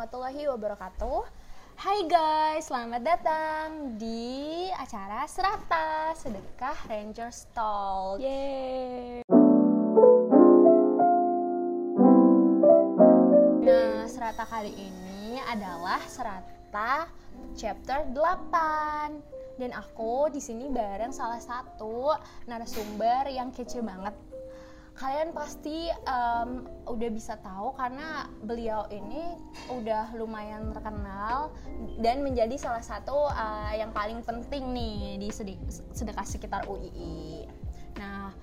warahmatullahi wabarakatuh. Hai guys, selamat datang di acara Serata Sedekah Ranger Talk. Yeay. Nah, serata kali ini adalah serata chapter 8. Dan aku di sini bareng salah satu narasumber yang kece banget kalian pasti um, udah bisa tahu karena beliau ini udah lumayan terkenal dan menjadi salah satu uh, yang paling penting nih di sedekah sekitar UII. Nah,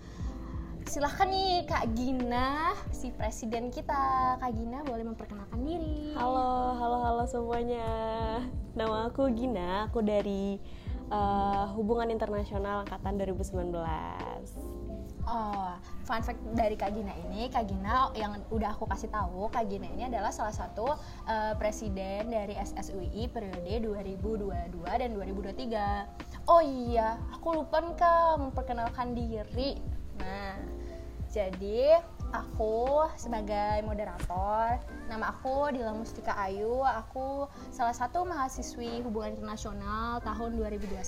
silahkan nih Kak Gina, si presiden kita. Kak Gina boleh memperkenalkan diri. Halo, halo, halo semuanya. Nama aku Gina, aku dari uh, Hubungan Internasional Angkatan 2019. Oh, fun fact dari Kak Gina ini, Kak Gina yang udah aku kasih tahu, Kak Gina ini adalah salah satu uh, presiden dari SSUI periode 2022 dan 2023. Oh iya, aku lupa Kak memperkenalkan diri. Nah, jadi aku sebagai moderator, nama aku Dila Mustika Ayu, aku salah satu mahasiswi hubungan internasional tahun 2021.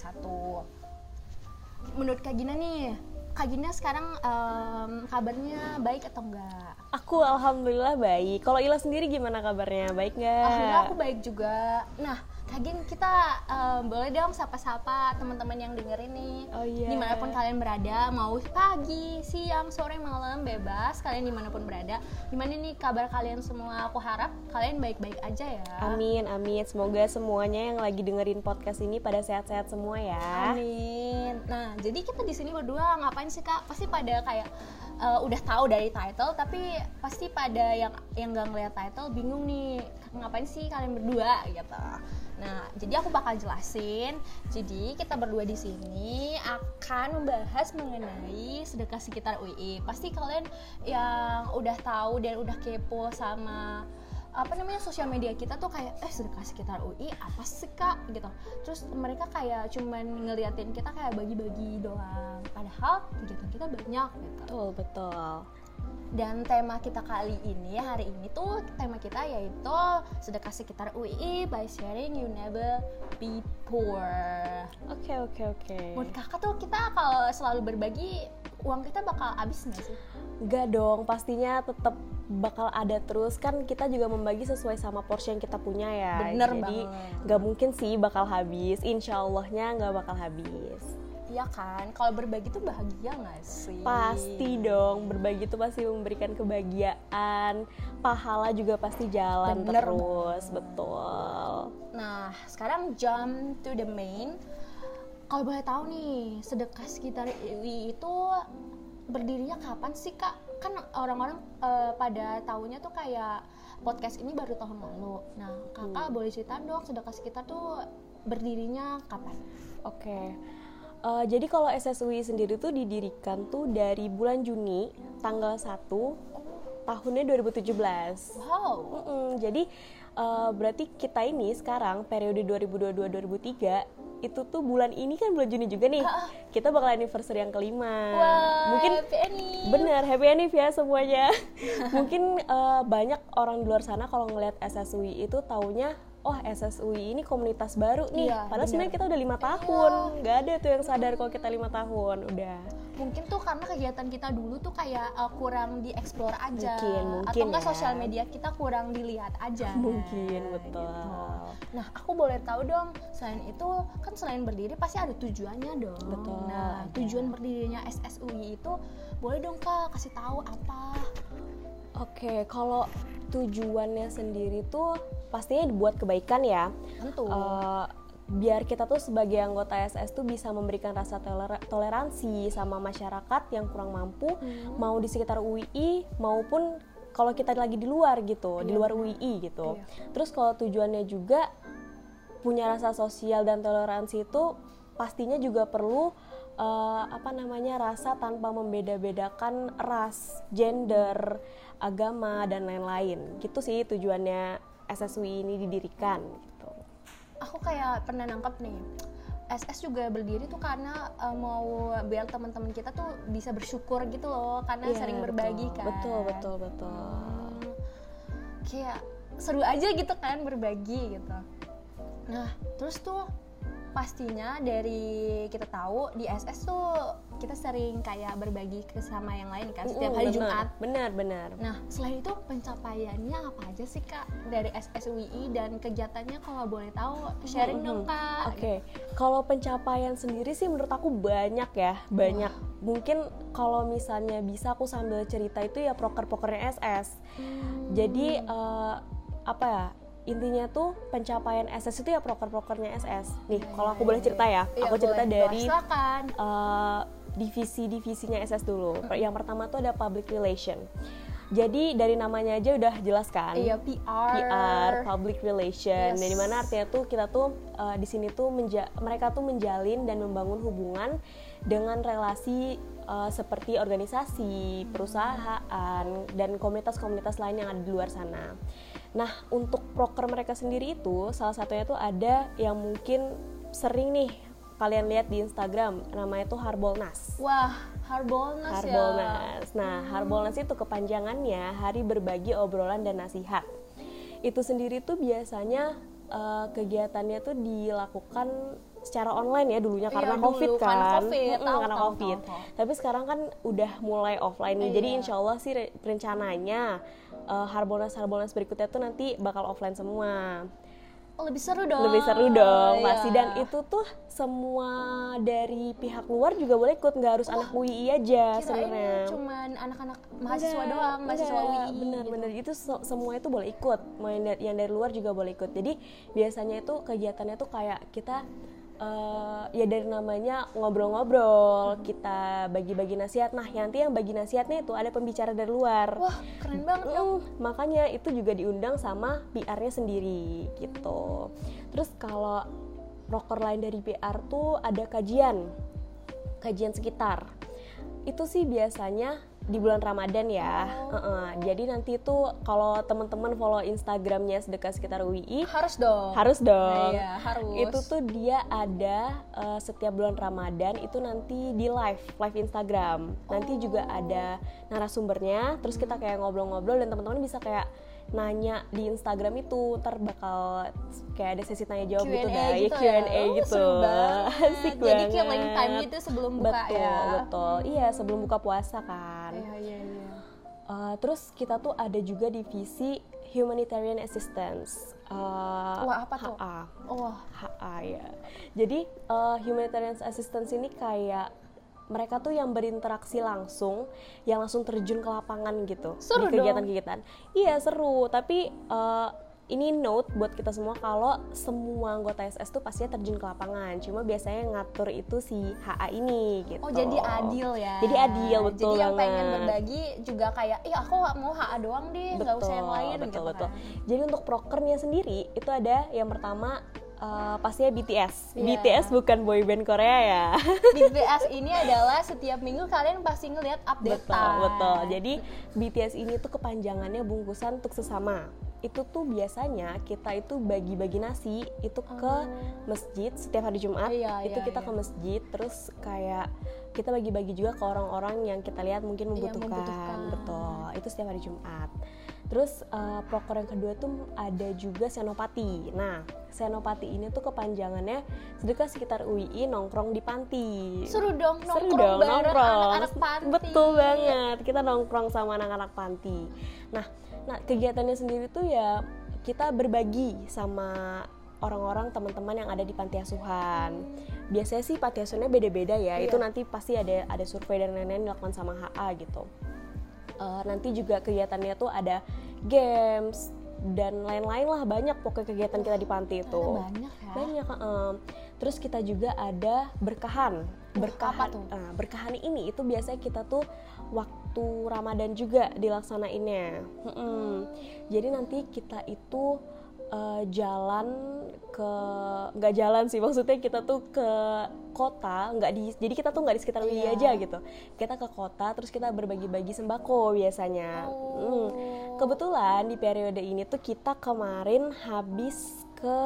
Menurut Kak Gina nih, Kak Gina sekarang um, kabarnya baik atau enggak? Aku alhamdulillah baik. Kalau Ila sendiri gimana kabarnya? Baik nggak? Alhamdulillah aku baik juga. Nah, Kak Gin, kita um, boleh dong sapa-sapa teman-teman yang dengerin nih. Oh iya. Di mana pun kalian berada, mau pagi, siang, sore, malam, bebas. Kalian di mana pun berada. Gimana nih kabar kalian semua? Aku harap kalian baik-baik aja ya. Amin, amin. Semoga semuanya yang lagi dengerin podcast ini pada sehat-sehat semua ya. Amin. Nah, jadi kita di sini berdua ngapain sih kak? Pasti pada kayak uh, udah tahu dari title, tapi pasti pada yang yang gak ngeliat title bingung nih ngapain sih kalian berdua gitu. Nah, jadi aku bakal jelasin. Jadi kita berdua di sini akan membahas mengenai sedekah sekitar UI. Pasti kalian yang udah tahu dan udah kepo sama apa namanya sosial media kita tuh kayak eh sedekah sekitar UI apa sih kak gitu terus mereka kayak cuman ngeliatin kita kayak bagi-bagi doang padahal kegiatan kita banyak gitu betul betul dan tema kita kali ini hari ini tuh tema kita yaitu sedekah sekitar UI by sharing you never be poor. Oke okay, oke okay, oke. Okay. Menurut kakak tuh kita kalau selalu berbagi uang kita bakal habis nggak sih? Enggak dong, pastinya tetap bakal ada terus kan kita juga membagi sesuai sama porsi yang kita punya ya. Bener Jadi nggak mungkin sih bakal habis. Insya Allahnya nggak bakal habis. Iya kan, kalau berbagi tuh bahagia gak sih? Pasti dong, berbagi tuh pasti memberikan kebahagiaan, pahala juga pasti jalan Bener terus, banget. betul. Nah, sekarang jump to the main. Kalau boleh tahu nih, sedekah sekitar Iwi itu berdirinya kapan sih kak? Kan orang-orang uh, pada tahunya tuh kayak podcast ini baru tahun lalu. Nah, kakak hmm. boleh cerita dong sedekah sekitar tuh berdirinya kapan? Oke. Okay Uh, jadi kalau SSUI sendiri tuh didirikan tuh dari bulan Juni tanggal 1 tahunnya 2017. Wow. Mm -mm, jadi uh, berarti kita ini sekarang periode 2022-2003 itu tuh bulan ini kan bulan Juni juga nih. Kita bakal anniversary yang kelima. Wow, Mungkin happy anniversary. Bener, happy anniversary ya semuanya. Mungkin uh, banyak orang di luar sana kalau ngelihat SSUI itu taunya oh SSUI ini komunitas baru nih. Iya, padahal sebenarnya kita udah lima tahun. Iya. nggak ada tuh yang sadar kalau kita lima tahun. Udah. Mungkin tuh karena kegiatan kita dulu tuh kayak uh, kurang dieksplor aja. Mungkin, mungkin atau enggak ya. sosial media kita kurang dilihat aja. Mungkin betul. Gitu. nah aku boleh tahu dong selain itu kan selain berdiri pasti ada tujuannya dong. Betul. Nah tujuan berdirinya SSUI itu boleh dong kak kasih tahu apa? Oke, kalau tujuannya sendiri tuh pastinya dibuat kebaikan ya. Tentu. Uh, biar kita tuh sebagai anggota SS tuh bisa memberikan rasa toler toleransi sama masyarakat yang kurang mampu, hmm. mau di sekitar UII maupun kalau kita lagi di luar gitu, iya, di luar UII gitu. Iya. Terus kalau tujuannya juga punya rasa sosial dan toleransi itu pastinya juga perlu uh, apa namanya rasa tanpa membeda-bedakan ras, gender, agama dan lain-lain. Gitu sih tujuannya SSUI ini didirikan gitu. Aku kayak pernah nangkep nih. SS juga berdiri tuh karena uh, mau biar teman-teman kita tuh bisa bersyukur gitu loh karena yeah, sering berbagi betul, kan. Betul, betul, betul. Hmm, kayak seru aja gitu kan berbagi gitu nah terus tuh pastinya dari kita tahu di SS tuh kita sering kayak berbagi ke sama yang lain kan setiap hari bener, Jumat benar benar Nah, selain itu pencapaiannya apa aja sih Kak dari SSWI dan kegiatannya kalau boleh tahu sharing dong Kak. Oke, kalau pencapaian sendiri sih menurut aku banyak ya, banyak. Mungkin kalau misalnya bisa aku sambil cerita itu ya proker-prokernya SS. Hmm. Jadi eh, apa ya? Intinya tuh pencapaian SS itu ya proker-prokernya SS. Nih, kalau aku boleh cerita ya, Iya, aku cerita boleh. dari eh, divisi-divisinya SS dulu. Yang pertama tuh ada public relation. Jadi dari namanya aja udah jelas kan? Iya, PR. PR, public relation. Yes. Dan di mana artinya tuh kita tuh uh, di sini tuh menja- mereka tuh menjalin dan membangun hubungan dengan relasi uh, seperti organisasi, perusahaan, dan komunitas-komunitas lain yang ada di luar sana. Nah, untuk proker mereka sendiri itu salah satunya tuh ada yang mungkin sering nih kalian lihat di Instagram, namanya tuh Harbolnas. Wah, Harbolnas, ya. Harbolnas. Nah, Harbolnas itu kepanjangannya Hari Berbagi Obrolan dan Nasihat. Itu sendiri tuh biasanya eh, kegiatannya tuh dilakukan secara online ya dulunya Iya, karena dulu, covid kan, karena Covid. Mm-mm, Tahu, karena tahu, covid. tahu, tahu. Tapi sekarang kan udah mulai offline nih, jadi Iya. insya Allah sih re- rencananya eh, Harbolnas Harbolnas berikutnya tuh nanti bakal offline semua Oh, lebih seru dong. lebih seru dong Iya. pasti dan itu tuh semua dari pihak luar juga boleh ikut nggak harus anak UI aja sebenarnya cuman anak-anak mahasiswa Enggak, doang, mahasiswa enggak, UI. bener gitu. itu se- semua itu boleh ikut yang dari luar juga boleh ikut jadi biasanya itu kegiatannya tuh kayak kita eh, ya dari namanya ngobrol-ngobrol kita bagi-bagi nasihat nah yang nanti yang bagi nasihatnya itu ada pembicara dari luar Wah, keren banget dong. Mm, makanya itu juga diundang sama PR-nya sendiri gitu. Terus kalau proker lain dari PR tuh ada kajian, kajian sekitar. Itu sih biasanya di bulan Ramadan ya. Heeh. Jadi nanti itu kalau teman-teman follow Instagramnya sedekah sekitar UI, Harus dong. harus dong. Iya, harus. Itu tuh dia ada eh, setiap bulan Ramadan itu nanti di live, live Instagram. Nanti juga ada narasumbernya, terus kita kayak ngobrol-ngobrol dan teman-teman bisa kayak nanya di Instagram itu ntar bakal kayak ada sesi tanya jawab gitu guys gitu Q&A ya. Oh, gitu banget. asik Jadi banget killing time gitu sebelum buka betul ya. betul iya sebelum buka puasa kan Iya, iya, iya. Uh, terus kita tuh ada juga divisi humanitarian assistance. Uh, Wah, apa tuh? HA. Wah, HA ya. Jadi uh, humanitarian assistance ini kayak mereka tuh yang berinteraksi langsung, yang langsung terjun ke lapangan gitu Seru di kegiatan-kegiatan. Iya seru, tapi uh, ini note buat kita semua kalau semua anggota SS tuh pastinya terjun ke lapangan. Cuma biasanya yang ngatur itu si HA ini gitu. Oh jadi adil ya. Jadi adil betul Jadi yang pengen banget. berbagi juga kayak, ih aku mau HA doang deh, nggak usah yang lain betul, gitu betul. kan. Jadi untuk prokernya sendiri itu ada yang pertama eh, pastinya BTS. Iya. BTS bukan boyband Korea ya. BTS ini adalah setiap minggu kalian pasti ngeliat update betul, betul. Jadi BTS ini tuh kepanjangannya bungkusan untuk sesama. Itu tuh biasanya kita itu bagi-bagi nasi itu ke masjid setiap hari Jumat. Oh. Iya, itu iya, kita iya. ke masjid terus kayak kita bagi-bagi juga ke orang-orang yang kita lihat mungkin Iya, membutuhkan. membutuhkan. Betul. Itu setiap hari Jumat. Terus eh, proker yang kedua tuh ada juga senopati. Nah, senopati ini tuh kepanjangannya sedekah sekitar UII nongkrong di panti. Seru dong nongkrong Seru dong bareng nongkrong. anak-anak panti. Betul banget. Kita nongkrong sama anak-anak panti. Nah, nah kegiatannya sendiri tuh ya kita berbagi sama orang-orang teman-teman yang ada di panti asuhan. Biasanya sih panti asuhannya beda-beda ya. Iya. Itu nanti pasti ada ada survei dan lain-lain dilakukan sama HA gitu. Eh, nanti juga kegiatannya tuh ada games dan lain-lain lah banyak pokoknya kegiatan kita di panti itu Ternyata banyak ya. banyak heeh. terus kita juga ada berkahan berkahan? Nah, berkahan ini itu biasanya kita tuh waktu Ramadan juga dilaksanainnya Mm-mm. jadi nanti kita itu eh, jalan ke nggak jalan sih maksudnya kita tuh ke kota nggak di jadi kita tuh nggak di sekitar UI Iya. aja gitu. Kita ke kota terus kita berbagi-bagi sembako biasanya. Oh. Mm. kebetulan di periode ini tuh kita kemarin habis ke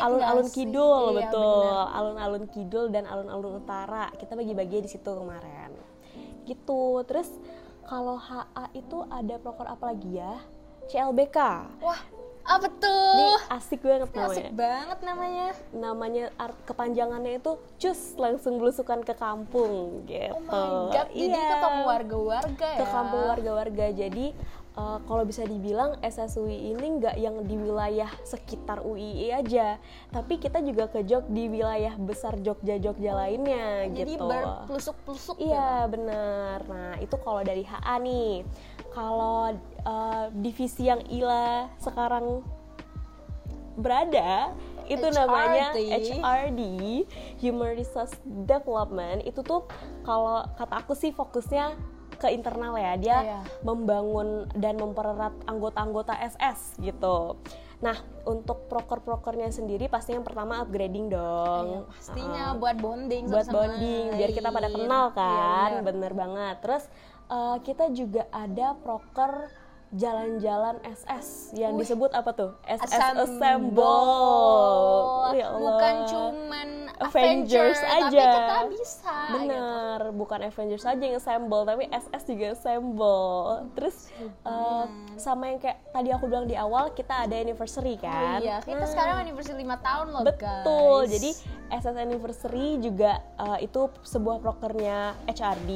alun-alun kidul Iya, betul. alun-alun kidul dan alun-alun utara. Kita bagi-bagi di situ kemarin. Gitu. Terus kalau HA itu ada proker apa lagi ya? CLBK Wah, Ah betul. Ini asik banget Ini asik namanya. banget namanya. Namanya art kepanjangannya itu cus langsung belusukan ke kampung gitu. Oh my god, jadi Iya. ke kampung warga-warga ya. Ke kampung warga-warga. Jadi eh, kalau bisa dibilang SSUI ini nggak yang di wilayah sekitar UII aja, tapi kita juga ke Jog di wilayah besar Jogja-Jogja lainnya Jadi gitu. berplusuk-plusuk ya. Iya benar. Nah itu kalau dari HA nih. Kalau eh, divisi yang Ila sekarang berada itu HRD. namanya HRD Human Resource Development itu tuh kalau kata aku sih fokusnya ke internal ya dia Iya. membangun dan mempererat anggota-anggota SS gitu. Nah untuk proker-prokernya sendiri pasti yang pertama upgrading dong. Iya, pastinya Uh-uh buat bonding buat sama bonding biar kita pada lain. kenal Iya, kan bener. bener banget terus eh, kita juga ada proker jalan-jalan SS yang Wih. disebut apa tuh SS Assemble. Assemble ya Allah Bukan cuman Avengers Avenger, aja. tapi kita bisa. gitu. bener bukan Avengers aja yang assemble tapi SS juga assemble terus eh, sama yang kayak tadi aku bilang di awal kita ada anniversary Oh kan iya, kita Nah, sekarang anniversary 5 tahun loh Betul. guys. Jadi SS Anniversary juga uh, itu sebuah prokernya HRD.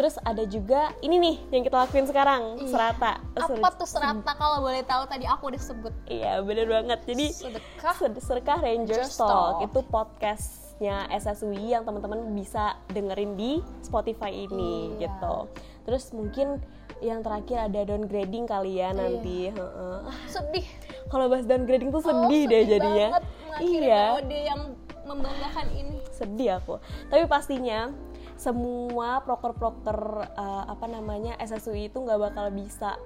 Terus ada juga ini nih yang kita lakuin sekarang, Iya. Serata. apa tuh serata kalau boleh tahu tadi aku udah sebut Iya, bener banget. Jadi sedekah Sed- Sedekah Ranger Talk Talk. itu podcastnya SSUI yang teman-teman bisa dengerin di Spotify ini Iya. gitu. Terus mungkin yang terakhir ada downgrading kali ya nanti. Heeh. Ah, sedih Kalau bahas downgrading tuh Oh, sedih deh jadinya. banget Iya. yang membanggakan ini sedih aku tapi pastinya semua proker-proker uh, apa namanya SSUI itu nggak bakal bisa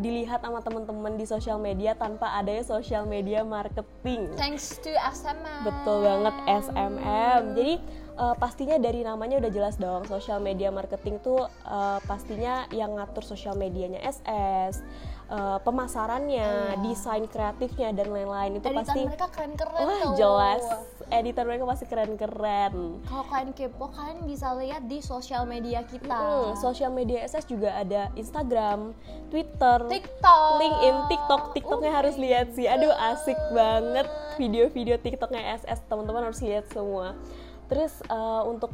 dilihat sama teman-teman di sosial media tanpa adanya sosial media marketing. Thanks to SMA betul banget SMM jadi uh, pastinya dari namanya udah jelas dong sosial media marketing tuh uh, pastinya yang ngatur sosial medianya SS uh, pemasarannya Iya. desain kreatifnya dan lain-lain itu editan pasti mereka keren-keren wah tuh. jelas editor mereka pasti keren-keren kalau kalian kepo kalian bisa lihat di sosial media kita Hmm, sosial media SS juga ada Instagram, Twitter, TikTok LinkedIn, TikTok. TikToknya Oh harus my lihat sih. Aduh asik banget video-video TikToknya SS. Teman-teman harus lihat semua. Terus eh, untuk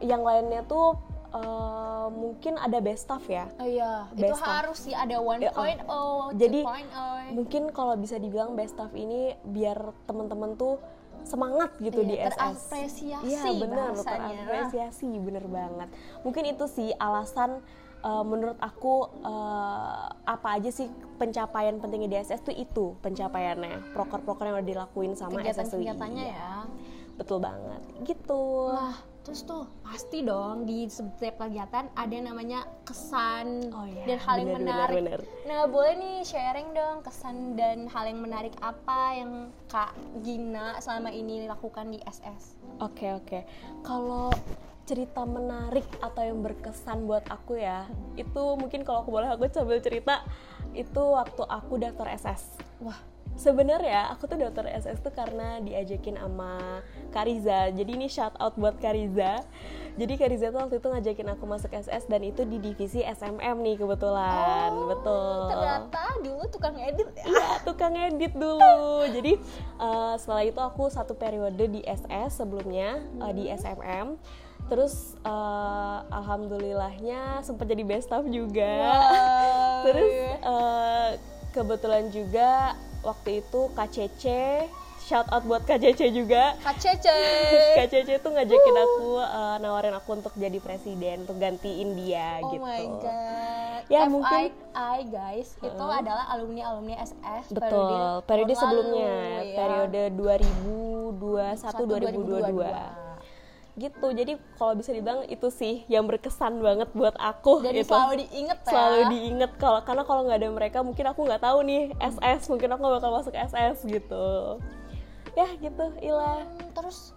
yang lainnya tuh eh, mungkin ada best stuff ya. Oh iya, itu Best of. harus sih ada 1.0, Ya, oh. Jadi, 2.0. Mungkin kalau bisa dibilang best stuff ini biar teman-teman tuh semangat gitu Iya, di SS. terapresiasi Iya benar, terapresiasi bener banget. Mungkin itu sih alasan uh, menurut aku uh, apa aja sih pencapaian pentingnya di SS tuh itu pencapaiannya, proker-proker yang udah dilakuin sama SSUI. kegiatan-kegiatannya ya. Betul banget, gitu. Nah, terus tuh pasti dong di setiap kegiatan ada yang namanya kesan Oh iya, dan hal yang bener, menarik. bener, Nah, boleh nih sharing dong kesan dan hal yang menarik apa yang Kak Gina selama ini lakukan di SS. Oke oke. Kalau cerita menarik atau yang berkesan buat aku ya, itu mungkin kalau aku boleh aku sambil cerita itu waktu aku daftar SS. Wah, Sebenarnya aku tuh daftar SS tuh karena diajakin sama Kariza. Jadi ini shout out buat Kariza. Jadi Kariza tuh waktu itu ngajakin aku masuk SS dan itu di divisi SMM nih kebetulan. Betul. Oh, ternyata dulu tukang edit ya. Iya, tukang edit dulu. Jadi eh, setelah itu aku satu periode di SS sebelumnya eh, di SMM. Terus eh, alhamdulillahnya sempat jadi best staff juga. Wow. Terus eh, kebetulan juga waktu itu KCC shout out buat KCC juga. Cece. KCC tuh ngajakin aku eh, nawarin aku untuk jadi presiden untuk gantiin dia Oh gitu. my god. Ya, FYI, mungkin- guys, itu adalah alumni-alumni SS Betul, periode tahun sebelumnya, lalu, ya. periode 2021 2022. Gitu. Jadi kalau bisa dibilang itu sih yang berkesan banget buat aku Jadi itu. selalu diinget ya. Selalu diinget kalau karena kalau nggak ada mereka mungkin aku nggak tahu nih SS, mungkin aku bakal masuk SS gitu. Ya gitu, Ila. Hmm, terus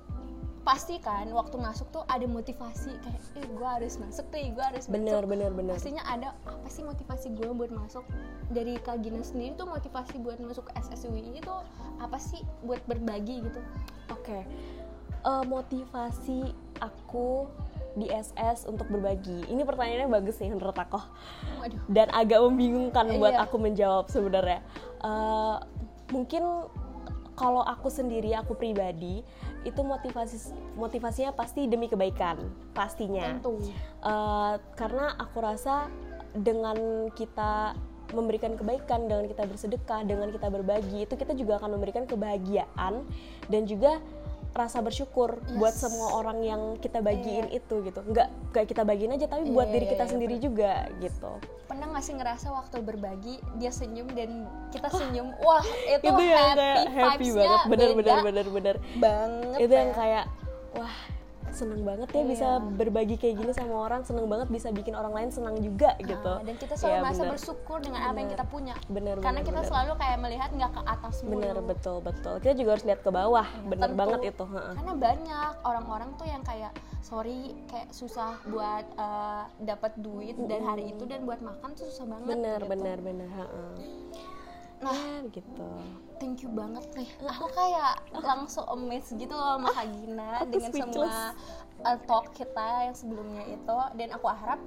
pasti kan waktu masuk tuh ada motivasi kayak eh gue harus masuk tuh gue harus Bener, masuk bener, bener. pastinya ada apa sih motivasi gue buat masuk dari Kak Gina sendiri tuh motivasi buat masuk SSUI itu apa sih buat berbagi gitu Oke, Eh, motivasi aku di SS untuk berbagi? Ini pertanyaannya bagus nih menurut aku Waduh. dan agak membingungkan buat Iya. aku menjawab sebenarnya. Eh, mungkin kalau aku sendiri, aku pribadi itu motivasi motivasinya pasti demi kebaikan pastinya. Tentu. Eh, karena aku rasa dengan kita memberikan kebaikan, dengan kita bersedekah, dengan kita berbagi, itu kita juga akan memberikan kebahagiaan dan juga rasa bersyukur buat Yes. semua orang yang kita bagiin itu gitu. Nggak nggak kita bagiin aja tapi buat Iya, diri kita iya, sendiri juga gitu. Pernah gak sih ngerasa waktu berbagi dia senyum dan kita senyum? Wah, itu, itu yang happy, kayak happy banget, bener beda bener bener bener. banget. Itu yang ya. kayak wah seneng banget ya bisa Iya. berbagi kayak gini sama orang, seneng banget bisa bikin orang lain senang juga gitu. Ah, dan kita selalu Iya, merasa bener. bersyukur dengan apa yang Bener. kita punya. Bener, Karena bener, kita bener. selalu kayak melihat nggak ke atas mulu. Bener betul betul. Kita juga harus lihat ke bawah, bener Tentu. banget itu. Karena banyak orang-orang tuh yang kayak sorry kayak susah buat eh, dapat duit dan hari itu dan buat makan tuh susah banget. Bener gitu. bener bener. heeh. Nah, Ya, gitu. Thank you banget nih. Aku kayak langsung amazed gitu loh sama Kak Gina Aku dengan speechless. semua uh, talk kita yang sebelumnya itu dan aku harap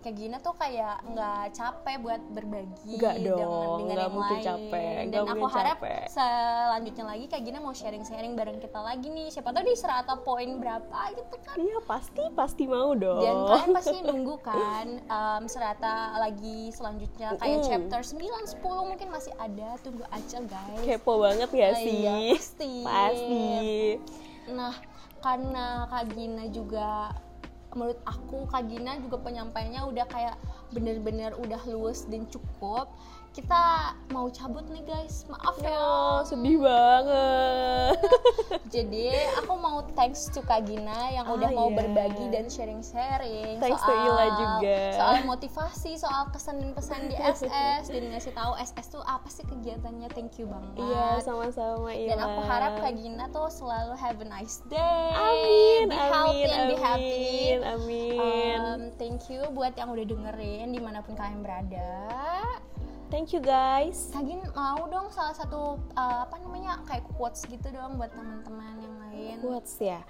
Kak Gina tuh kayak nggak capek buat berbagi dengan, dong, dengan nggak yang mungkin lain. capek, dan nggak aku harap capek. selanjutnya lagi Kak Gina mau sharing-sharing bareng kita lagi nih siapa tahu di serata poin berapa gitu kan Iya pasti pasti mau dong. dan kalian pasti nunggu kan um, serata lagi selanjutnya kayak Mm. chapter 9 10 mungkin masih ada tunggu aja guys Kepo banget ya Ah, sih? iya, pasti. Pasti. Nah, karena Kak Gina juga menurut aku Kak Gina juga penyampaiannya udah kayak bener-bener udah luwes dan cukup. Kita mau cabut nih guys, maaf ya. Ya, sedih banget. Jadi aku mau thanks to Kak Gina yang Oh, udah mau iya. berbagi dan sharing-sharing Thanks to soal Ila juga. soal motivasi, soal kesan dan pesan di SS dan ngasih tahu SS tuh apa sih kegiatannya. Thank you banget. Iya sama-sama Ila. Dan aku harap Kak Gina tuh selalu have a nice day. Amin, Be amin, healthy and be happy. amin, amin. Um, thank you buat yang udah dengerin di mana pun kalian berada. Thank you guys. Kak Gin mau dong salah satu uh, apa namanya kayak quotes gitu dong buat teman-teman yang lain. Quotes ya.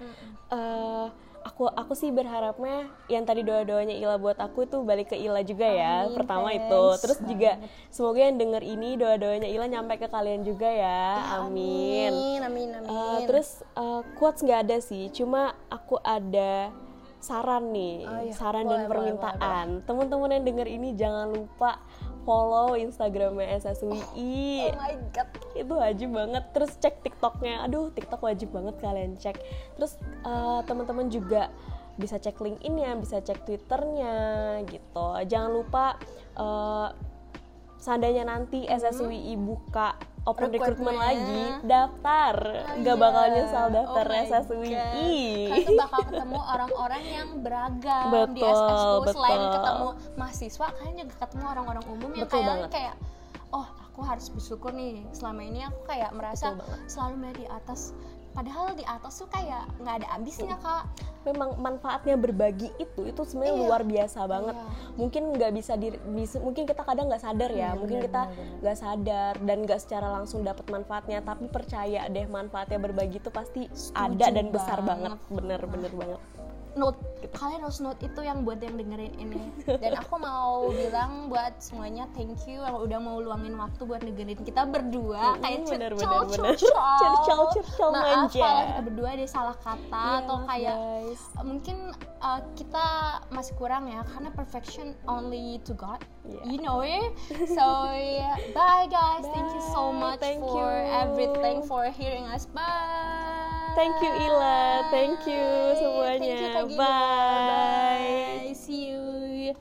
Eh, aku aku sih berharapnya yang tadi doa-doanya Ila buat aku itu balik ke Ila juga ya. Amin, Pertama thanks itu. Terus juga banget. semoga yang denger ini doa-doanya Ila nyampe ke kalian juga ya. Amin. Amin, amin, amin. Eh, terus eh, quotes nggak ada sih, cuma aku ada saran nih, Oh iya, saran boleh, dan permintaan. Teman-teman yang denger ini jangan lupa follow Instagramnya SSWI. oh my god. Itu wajib banget. Terus cek TikToknya. Aduh, TikTok wajib banget kalian cek. Terus eh, teman-teman juga bisa cek LinkedIn-nya, bisa cek Twitternya gitu. Jangan lupa eh, seandainya nanti SSWI buka open recruitment lagi, daftar. Nggak bakal nyesal daftar Oh SSWI. Kalian tuh bakal ketemu orang-orang yang beragam di Betul, SS tuh. Selain betul. ketemu mahasiswa, kalian juga ketemu orang-orang umum yang Betul kayak banget. kayak oh aku harus bersyukur nih selama ini aku kayak merasa selalu melihat di atas padahal di atas tuh kayak nggak ada habisnya kak Memang manfaatnya berbagi itu itu sebenarnya Iya. luar biasa banget. Iya. Mungkin nggak bisa di, bisa- mungkin kita kadang nggak sadar ya, Iya, mungkin benar, kita nggak sadar dan nggak secara langsung dapat manfaatnya, tapi percaya deh manfaatnya berbagi itu pasti ada dan besar banget, banget. bener-bener banget. Note kalian harus note itu yang buat yang dengerin ini dan aku mau bilang buat semuanya thank you yang udah mau luangin waktu buat dengerin kita berdua Mm, kayak bener, cercol bener, bener. cercol Cercol, cercol maaf manja. kalau kita berdua ada salah kata Iya, atau kayak guys. mungkin uh, kita masih kurang ya karena perfection only to God Yeah. you know it so yeah. bye guys thank you so Bye, much thank for you. everything for hearing us bye Thank you, Ila. Thank you semuanya. Thank you. Bye. Bye. See you.